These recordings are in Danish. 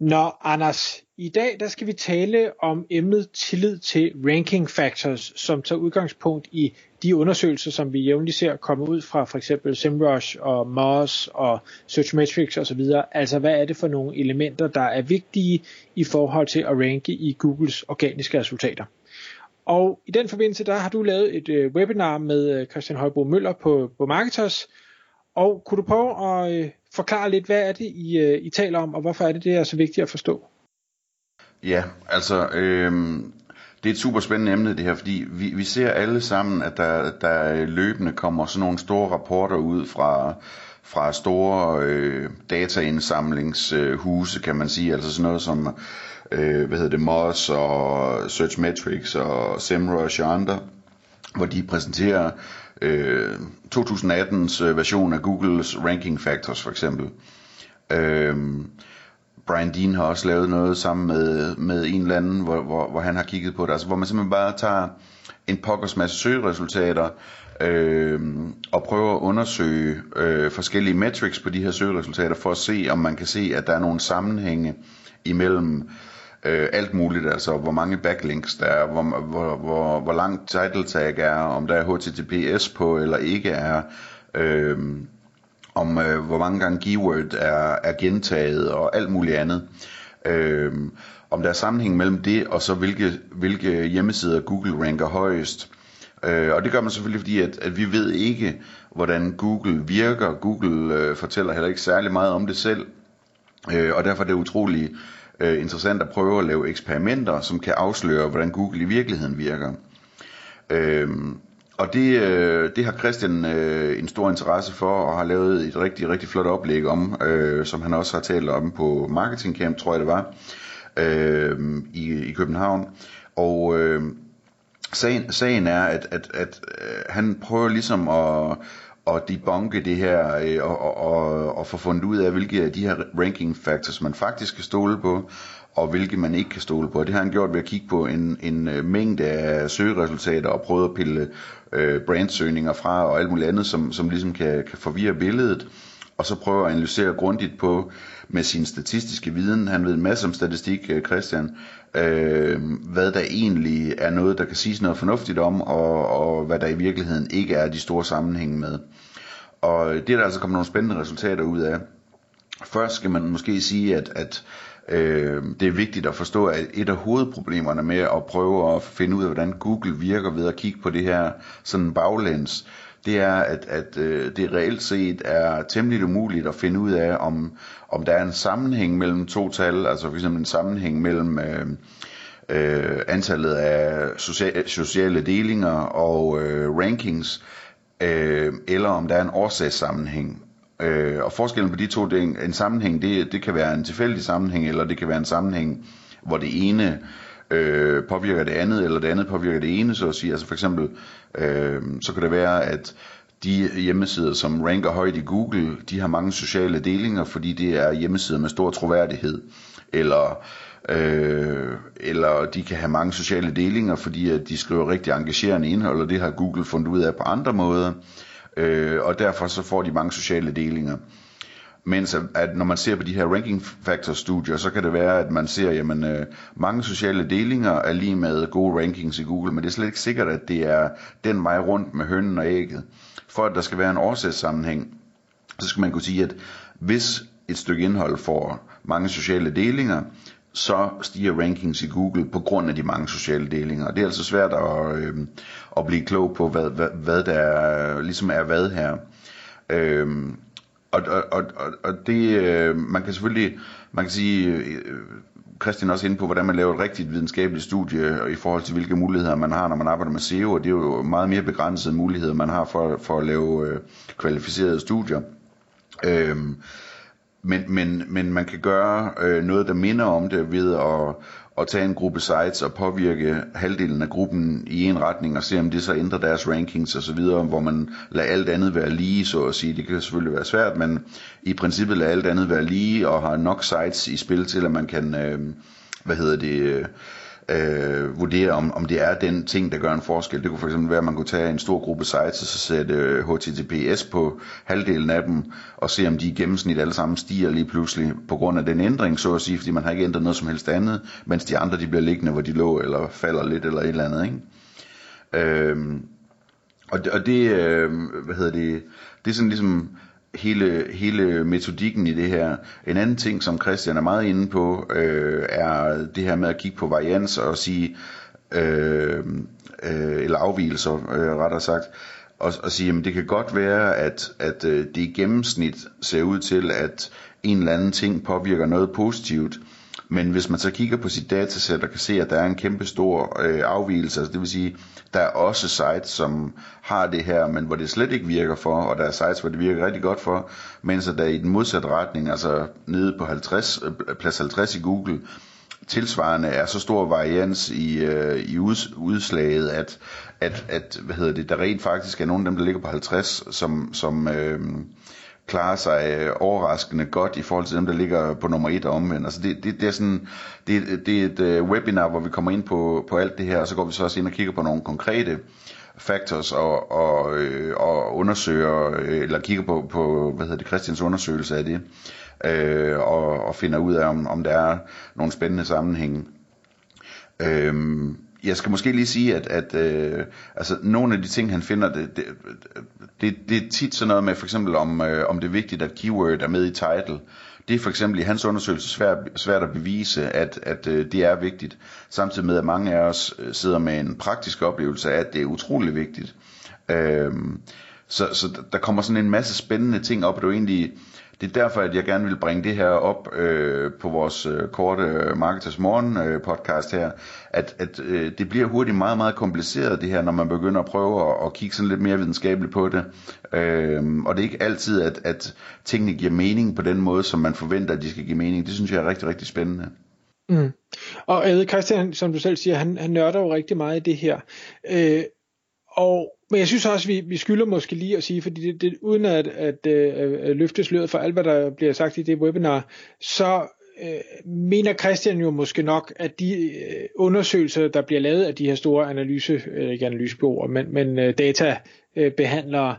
Nå, Anders, i dag der skal vi tale om emnet tillid til ranking factors, som tager udgangspunkt i de undersøgelser, som vi jævnligt ser komme ud fra for eksempel SEMrush og Moz og Searchmetrics osv. Altså, hvad er det for nogle elementer, der er vigtige i forhold til at ranke i Googles organiske resultater? Og i den forbindelse, der har du lavet et øh, webinar med øh, Christian Højbro Møller på, på Marketers. Og kunne du prøve at øh, forklare lidt, hvad er det, I, øh, I taler om, og hvorfor er det, det er så vigtigt at forstå? Ja, altså, øh, det er et super spændende emne det her, fordi vi, vi ser alle sammen, at der, der løbende kommer sådan nogle store rapporter ud fra, fra store øh, dataindsamlingshuse, øh, kan man sige, altså sådan noget som, øh, hvad hedder det, Moz og Searchmetrics og SEMrush og andre, hvor de præsenterer øh, 2018's øh, version af Googles ranking factors for eksempel. Øh, Brian Dean har også lavet noget sammen med, med en eller anden, hvor, hvor, hvor han har kigget på det. Altså hvor man simpelthen bare tager en pokkers masse søgeresultater øh, og prøver at undersøge øh, forskellige metrics på de her søgeresultater for at se, om man kan se, at der er nogle sammenhænge imellem øh, øh, alt muligt, altså hvor mange backlinks der er, hvor, hvor, hvor, hvor langt title tag er, om der er HTTPS på eller ikke er, øh, om øh, hvor mange gange keyword er, er gentaget og alt muligt andet. Øh, om der er sammenhæng mellem det og så hvilke, hvilke hjemmesider Google ranker højest. Øh, og det gør man selvfølgelig fordi, at, at vi ved ikke, hvordan Google virker. Google øh, fortæller heller ikke særlig meget om det selv. Øh, og derfor er det utrolig øh, interessant at prøve at lave eksperimenter, som kan afsløre, hvordan Google i virkeligheden virker. Øh, og det, øh, det har Christian øh, en stor interesse for, og har lavet et rigtig, rigtig flot oplæg om, øh, som han også har talt om på Marketing Camp, tror jeg det var, øh, i, i København. Og øh, sagen, sagen er, at, at, at øh, han prøver ligesom at, og debunke det her, øh, og, og, og få fundet ud af, hvilke af de her ranking factors, man faktisk kan stole på, og hvilke man ikke kan stole på. Det har han gjort ved at kigge på en, en øh, mængde af søgeresultater og prøve at pille øh, brandsøgninger fra og alt muligt andet, som, som ligesom kan, kan forvirre billedet. Og så prøve at analysere grundigt på med sin statistiske viden, han ved en masse om statistik, øh, Christian, øh, hvad der egentlig er noget, der kan siges noget fornuftigt om, og, og hvad der i virkeligheden ikke er de store sammenhænge med. Og det er der altså kommet nogle spændende resultater ud af. Først skal man måske sige, at, at Øh, det er vigtigt at forstå, at et af hovedproblemerne med at prøve at finde ud af, hvordan Google virker ved at kigge på det her sådan baglæns, det er, at, at øh, det reelt set er temmelig umuligt at finde ud af, om, om der er en sammenhæng mellem to tal, altså f.eks. en sammenhæng mellem øh, øh, antallet af sociale, sociale delinger og øh, rankings, øh, eller om der er en årsagssammenhæng. Øh, og forskellen på de to, det en, en sammenhæng, det, det kan være en tilfældig sammenhæng, eller det kan være en sammenhæng, hvor det ene øh, påvirker det andet, eller det andet påvirker det ene, så at sige. Altså for eksempel, øh, så kan det være, at de hjemmesider, som ranker højt i Google, de har mange sociale delinger, fordi det er hjemmesider med stor troværdighed. Eller, øh, eller de kan have mange sociale delinger, fordi at de skriver rigtig engagerende indhold, og det har Google fundet ud af på andre måder øh, og derfor så får de mange sociale delinger. Mens at, at når man ser på de her ranking factor studier, så kan det være, at man ser, jamen øh, mange sociale delinger er lige med gode rankings i Google, men det er slet ikke sikkert, at det er den vej rundt med hønnen og ægget. For at der skal være en årsagssammenhæng, så skal man kunne sige, at hvis et stykke indhold får mange sociale delinger, så stiger rankings i Google på grund af de mange sociale delinger. Og det er altså svært at, øh, at blive klog på, hvad, hvad, hvad der ligesom er hvad her. Øh, og, og, og, og det, øh, man kan selvfølgelig, man kan sige, øh, Christian også inde på, hvordan man laver et rigtigt videnskabeligt studie øh, i forhold til, hvilke muligheder man har, når man arbejder med SEO, og det er jo meget mere begrænsede muligheder, man har for, for at lave øh, kvalificerede studier. Øh, men, men, men man kan gøre øh, noget, der minder om det ved at, at tage en gruppe sites og påvirke halvdelen af gruppen i en retning og se om det så ændrer deres rankings og så videre, hvor man lader alt andet være lige, så at sige. Det kan selvfølgelig være svært, men i princippet lader alt andet være lige og har nok sites i spil til, at man kan, øh, hvad hedder det, øh, øh, vurdere, om, om det er den ting, der gør en forskel. Det kunne fx være, at man kunne tage en stor gruppe sites og så sætte øh, HTTPS på halvdelen af dem, og se om de i gennemsnit alle sammen stiger lige pludselig på grund af den ændring, så at sige, fordi man har ikke ændret noget som helst andet, mens de andre de bliver liggende, hvor de lå, eller falder lidt, eller et eller andet. Ikke? Øh, og det, og det øh, hvad hedder det, det er sådan ligesom hele, hele metodikken i det her. En anden ting, som Christian er meget inde på, øh, er det her med at kigge på varians og sige, øh, øh, eller afvielser øh, rettere sagt, og, og sige, at det kan godt være, at, at øh, det i gennemsnit ser ud til, at en eller anden ting påvirker noget positivt, men hvis man så kigger på sit datasæt og kan se, at der er en kæmpe stor øh, afvielse, altså det vil sige, der er også sites, som har det her, men hvor det slet ikke virker for, og der er sites, hvor det virker rigtig godt for, mens der i den modsatte retning, altså nede på 50, øh, plads 50 i Google, tilsvarende er så stor varians i, øh, i ud, udslaget, at, at, at hvad hedder det, der rent faktisk er nogle af dem, der ligger på 50, som, som øh, klarer sig øh, overraskende godt i forhold til dem, der ligger på nummer et og omvendt. Altså det, det, det er sådan, det, det er et øh, webinar, hvor vi kommer ind på, på alt det her, og så går vi så også ind og kigger på nogle konkrete factors og, og, øh, og undersøger, eller kigger på, på, hvad hedder det, Christians undersøgelse af det, øh, og, og finder ud af, om, om der er nogle spændende sammenhænge. Øh, jeg skal måske lige sige, at, at øh, altså, nogle af de ting, han finder, det, det, det, det er tit sådan noget med, for eksempel om, øh, om det er vigtigt, at keyword er med i title. Det er for eksempel i hans undersøgelse svært, svært at bevise, at, at øh, det er vigtigt. Samtidig med, at mange af os øh, sidder med en praktisk oplevelse af, at det er utrolig vigtigt. Øh, så, så der kommer sådan en masse spændende ting op, og det er egentlig det er derfor, at jeg gerne vil bringe det her op øh, på vores øh, korte øh, Marketers Morgen øh, podcast her, at, at øh, det bliver hurtigt meget, meget kompliceret det her, når man begynder at prøve at, at kigge sådan lidt mere videnskabeligt på det. Øh, og det er ikke altid, at, at tingene giver mening på den måde, som man forventer, at de skal give mening. Det synes jeg er rigtig, rigtig spændende. Mm. Og jeg ved, Christian, som du selv siger, han, han nørder jo rigtig meget i det her. Øh, og men jeg synes også, vi, vi skylder måske lige at sige, fordi det, det, uden at, at, øh, at løfte sløret for alt, hvad der bliver sagt i det webinar, så øh, mener Christian jo måske nok, at de øh, undersøgelser, der bliver lavet af de her store analyse, øh, ikke analysebureauer, men, men øh, databehandlere,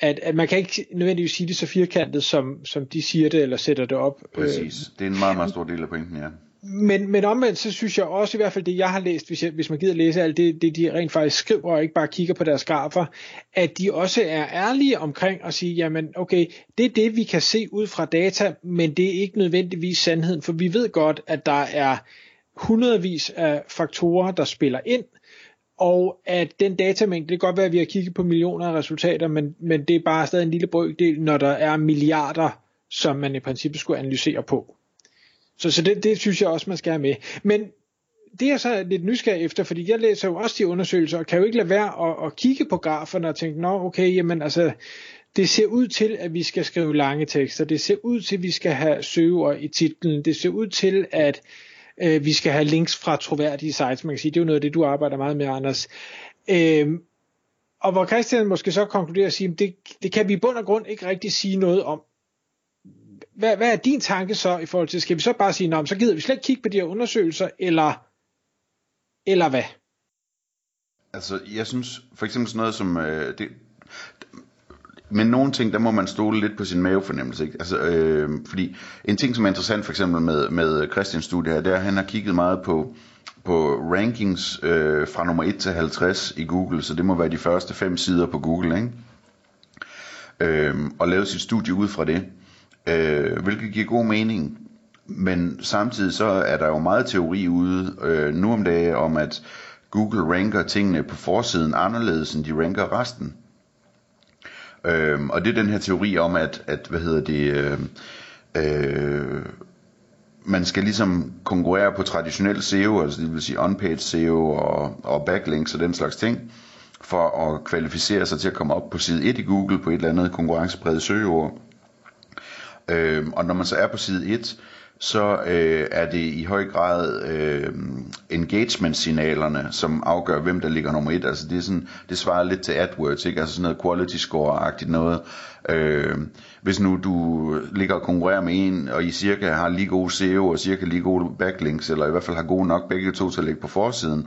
at, at man kan ikke nødvendigvis sige det så firkantet, som, som de siger det, eller sætter det op. Øh, Præcis, det er en meget, meget stor del af pointen, ja men, men omvendt, så synes jeg også i hvert fald det, jeg har læst, hvis, jeg, hvis man gider læse alt det, det, de rent faktisk skriver, og ikke bare kigger på deres grafer, at de også er ærlige omkring at sige, jamen okay, det er det, vi kan se ud fra data, men det er ikke nødvendigvis sandheden, for vi ved godt, at der er hundredvis af faktorer, der spiller ind, og at den datamængde, det kan godt være, at vi har kigget på millioner af resultater, men, men det er bare stadig en lille brøkdel, når der er milliarder, som man i princippet skulle analysere på. Så, så det, det synes jeg også, man skal have med. Men det er så lidt nysgerrig efter, fordi jeg læser jo også de undersøgelser, og kan jo ikke lade være at, at kigge på graferne og tænke, nå okay, jamen altså, det ser ud til, at vi skal skrive lange tekster, det ser ud til, at vi skal have søger i titlen, det ser ud til, at øh, vi skal have links fra troværdige sites, man kan sige, det er jo noget af det, du arbejder meget med, Anders. Øh, og hvor Christian måske så konkluderer og siger, det, det kan vi i bund og grund ikke rigtig sige noget om hvad, hvad er din tanke så i forhold til, skal vi så bare sige, så gider vi slet ikke kigge på de her undersøgelser, eller, eller hvad? Altså, jeg synes for eksempel sådan noget som, øh, det, men nogle ting, der må man stole lidt på sin mavefornemmelse. Ikke? Altså, øh, fordi en ting, som er interessant for eksempel med, med Christians studie her, det er, at han har kigget meget på, på rankings øh, fra nummer 1 til 50 i Google, så det må være de første fem sider på Google, ikke? Øh, og lavet sit studie ud fra det øh, hvilket giver god mening. Men samtidig så er der jo meget teori ude øh, nu om dagen om, at Google ranker tingene på forsiden anderledes, end de ranker resten. Øh, og det er den her teori om, at, at hvad hedder det, øh, øh, man skal ligesom konkurrere på traditionel SEO, altså det vil sige on-page SEO og, og backlinks og den slags ting, for at kvalificere sig til at komme op på side 1 i Google på et eller andet konkurrencepræget søgeord. Øh, og når man så er på side 1, så øh, er det i høj grad øh, engagement-signalerne, som afgør, hvem der ligger nummer et. Altså det, er sådan, det svarer lidt til AdWords, ikke? altså sådan noget quality score-agtigt noget. Øh, hvis nu du ligger og konkurrerer med en, og I cirka har lige gode SEO og cirka lige gode backlinks, eller i hvert fald har gode nok begge to til at ligge på forsiden,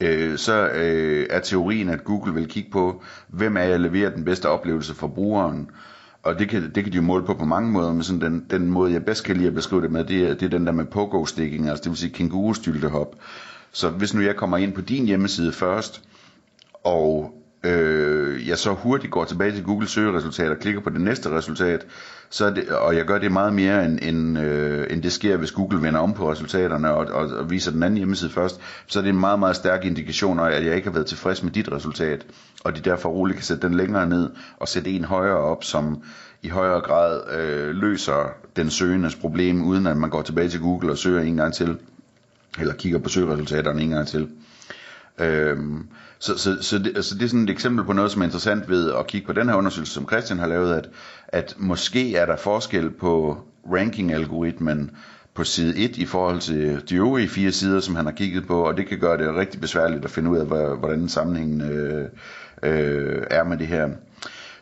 øh, så øh, er teorien, at Google vil kigge på, hvem er jeg leverer den bedste oplevelse for brugeren, og det kan, det kan de jo måle på på mange måder, men sådan den, den måde, jeg bedst kan lide at beskrive det med, det er, det er den der med pogo-sticking, altså det vil sige kængurustyltehop. Så hvis nu jeg kommer ind på din hjemmeside først, og øh, jeg så hurtigt går tilbage til Google søgeresultat og klikker på det næste resultat, så det, og jeg gør det meget mere, end, end, øh, end det sker, hvis Google vender om på resultaterne og, og, og viser den anden hjemmeside først, så er det en meget, meget stærk indikation af, at jeg ikke har været tilfreds med dit resultat, og de derfor roligt kan sætte den længere ned og sætte en højere op, som i højere grad øh, løser den søgendes problem, uden at man går tilbage til Google og søger en gang til, eller kigger på søgeresultaterne en gang til. Øhm, så, så, så, det, altså det er sådan et eksempel på noget, som er interessant ved at kigge på den her undersøgelse, som Christian har lavet, at, at måske er der forskel på ranking-algoritmen på side 1 i forhold til de øvrige fire sider, som han har kigget på, og det kan gøre det rigtig besværligt at finde ud af, hvordan sammenhængen øh, øh, er med det her.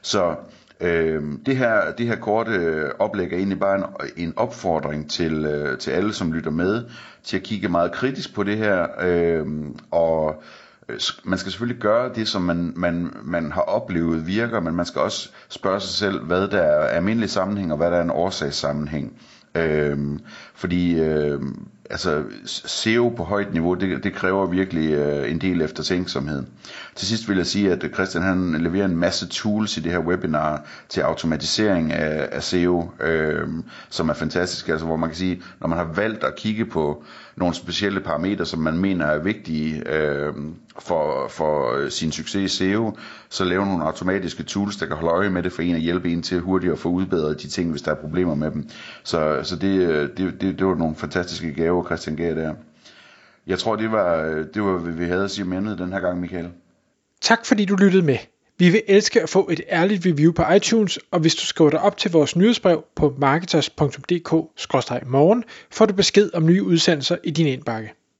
Så øh, det her det her korte øh, oplæg er egentlig bare en, en opfordring til, øh, til alle, som lytter med, til at kigge meget kritisk på det her, øh, og Øh, man skal selvfølgelig gøre det, som man, man, man har oplevet virker, men man skal også spørge sig selv, hvad der er almindelig sammenhæng, og hvad der er en årsagssammenhæng. Øh, fordi Øh, altså SEO på højt niveau, det, det kræver virkelig øh, en del eftertænksomhed. Til sidst vil jeg sige, at Christian han leverer en masse tools i det her webinar til automatisering af, af SEO, øh, som er fantastisk. Altså hvor man kan sige, når man har valgt at kigge på nogle specielle parametre, som man mener er vigtige øh, for, for øh, sin succes i SEO, så laver nogle automatiske tools, der kan holde øje med det for en og hjælpe en til hurtigt at få udbedret de ting, hvis der er problemer med dem. Så, så det, øh, det, det, det var nogle fantastiske gaver, Christian gav der. Jeg tror, det var, det var hvad vi havde at sige om emnet den her gang, Michael. Tak fordi du lyttede med. Vi vil elske at få et ærligt review på iTunes, og hvis du skriver dig op til vores nyhedsbrev på marketers.dk-morgen, får du besked om nye udsendelser i din indbakke.